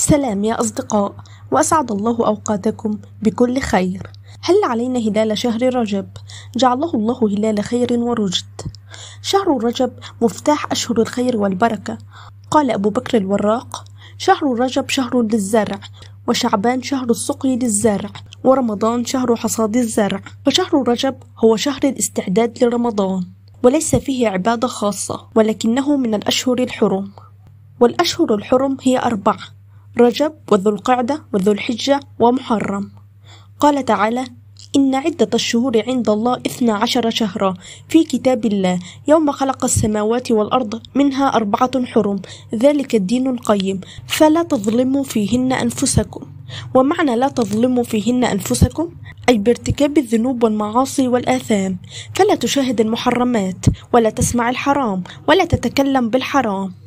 سلام يا أصدقاء وأسعد الله أوقاتكم بكل خير. هل علينا هلال شهر رجب؟ جعله الله هلال خير ورشد. شهر رجب مفتاح أشهر الخير والبركة. قال أبو بكر الوراق شهر رجب شهر للزرع وشعبان شهر السقي للزرع ورمضان شهر حصاد الزرع. فشهر رجب هو شهر الاستعداد لرمضان وليس فيه عبادة خاصة ولكنه من الأشهر الحرم. والأشهر الحرم هي أربعة رجب وذو القعدة وذو الحجة ومحرم. قال تعالى إن عدة الشهور عند الله إثنى عشر شهرا في كتاب الله يوم خلق السماوات والأرض منها أربعة حرم ذلك الدين القيم فلا تظلموا فيهن أنفسكم. ومعنى لا تظلموا فيهن أنفسكم أي بارتكاب الذنوب والمعاصي والآثام. فلا تشاهد المحرمات ولا تسمع الحرام ولا تتكلم بالحرام.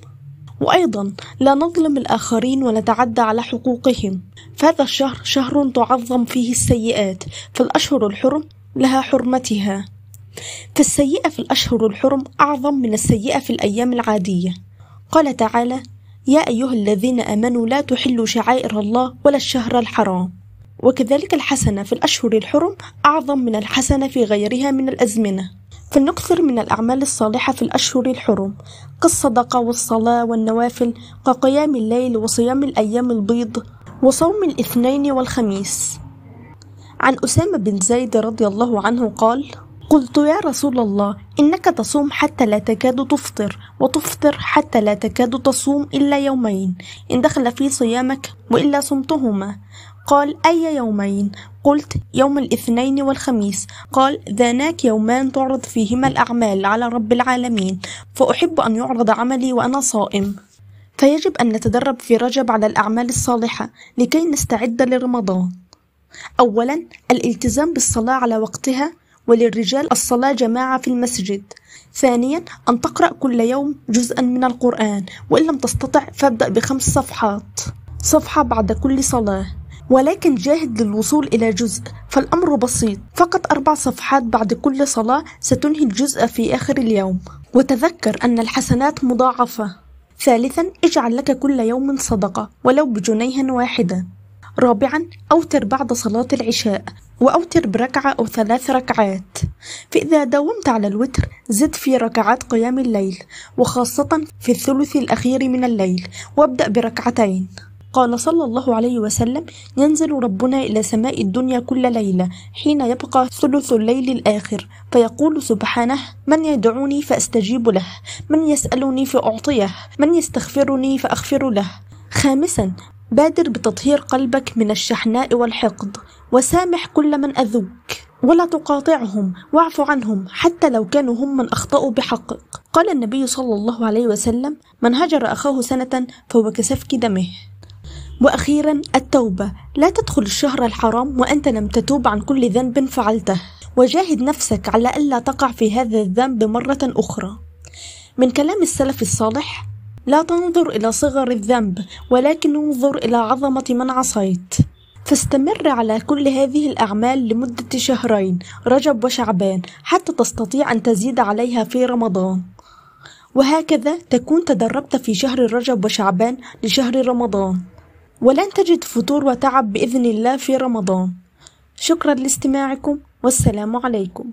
وأيضا لا نظلم الآخرين ونتعدى على حقوقهم. فهذا الشهر شهر تعظم فيه السيئات فالأشهر الحرم لها حرمتها. فالسيئة في الأشهر الحرم أعظم من السيئة في الأيام العادية. قال تعالى يا أيها الذين آمنوا لا تحلوا شعائر الله ولا الشهر الحرام. وكذلك الحسنة في الأشهر الحرم أعظم من الحسنة في غيرها من الأزمنة. فلنكثر من الأعمال الصالحة في الأشهر الحرم كالصدقة والصلاة والنوافل كقيام الليل وصيام الأيام البيض وصوم الاثنين والخميس. عن أسامة بن زيد رضي الله عنه قال قلت يا رسول الله إنك تصوم حتى لا تكاد تفطر وتفطر حتى لا تكاد تصوم إلا يومين إن دخل في صيامك وإلا صمتهما. قال أي يومين؟ قلت يوم الاثنين والخميس. قال ذاناك يومان تعرض فيهما الأعمال على رب العالمين فأحب أن يعرض عملي وأنا صائم. فيجب أن نتدرب في رجب على الأعمال الصالحة لكي نستعد لرمضان. أولا الالتزام بالصلاة على وقتها وللرجال الصلاة جماعة في المسجد. ثانيا أن تقرأ كل يوم جزءا من القرآن وإن لم تستطع فابدأ بخمس صفحات. صفحة بعد كل صلاة. ولكن جاهد للوصول إلى جزء فالأمر بسيط. فقط أربع صفحات بعد كل صلاة ستنهي الجزء في آخر اليوم. وتذكر أن الحسنات مضاعفة. ثالثا اجعل لك كل يوم صدقة ولو بجنيها واحدا رابعا أوتر بعد صلاة العشاء وأوتر بركعة أو ثلاث ركعات. فإذا داومت على الوتر زد في ركعات قيام الليل وخاصة في الثلث الأخير من الليل وابدأ بركعتين. قال صلى الله عليه وسلم ينزل ربنا إلى سماء الدنيا كل ليلة حين يبقى ثلث الليل الآخر فيقول سبحانه من يدعوني فأستجيب له من يسألني فأعطيه من يستغفرني فأغفر له. خامسا بادر بتطهير قلبك من الشحناء والحقد وسامح كل من أذوك ولا تقاطعهم واعف عنهم حتى لو كانوا هم من أخطأوا بحقك قال النبي صلى الله عليه وسلم من هجر أخاه سنة فهو كسفك دمه. وأخيرا التوبة. لا تدخل الشهر الحرام وأنت لم تتوب عن كل ذنب فعلته. وجاهد نفسك على ألا تقع في هذا الذنب مرة أخرى. من كلام السلف الصالح لا تنظر إلى صغر الذنب ولكن انظر إلى عظمة من عصيت. فاستمر على كل هذه الأعمال لمدة شهرين رجب وشعبان حتى تستطيع أن تزيد عليها في رمضان. وهكذا تكون تدربت في شهر رجب وشعبان لشهر رمضان. ولن تجد فتور وتعب بإذن الله في رمضان. شكرا لاستماعكم والسلام عليكم.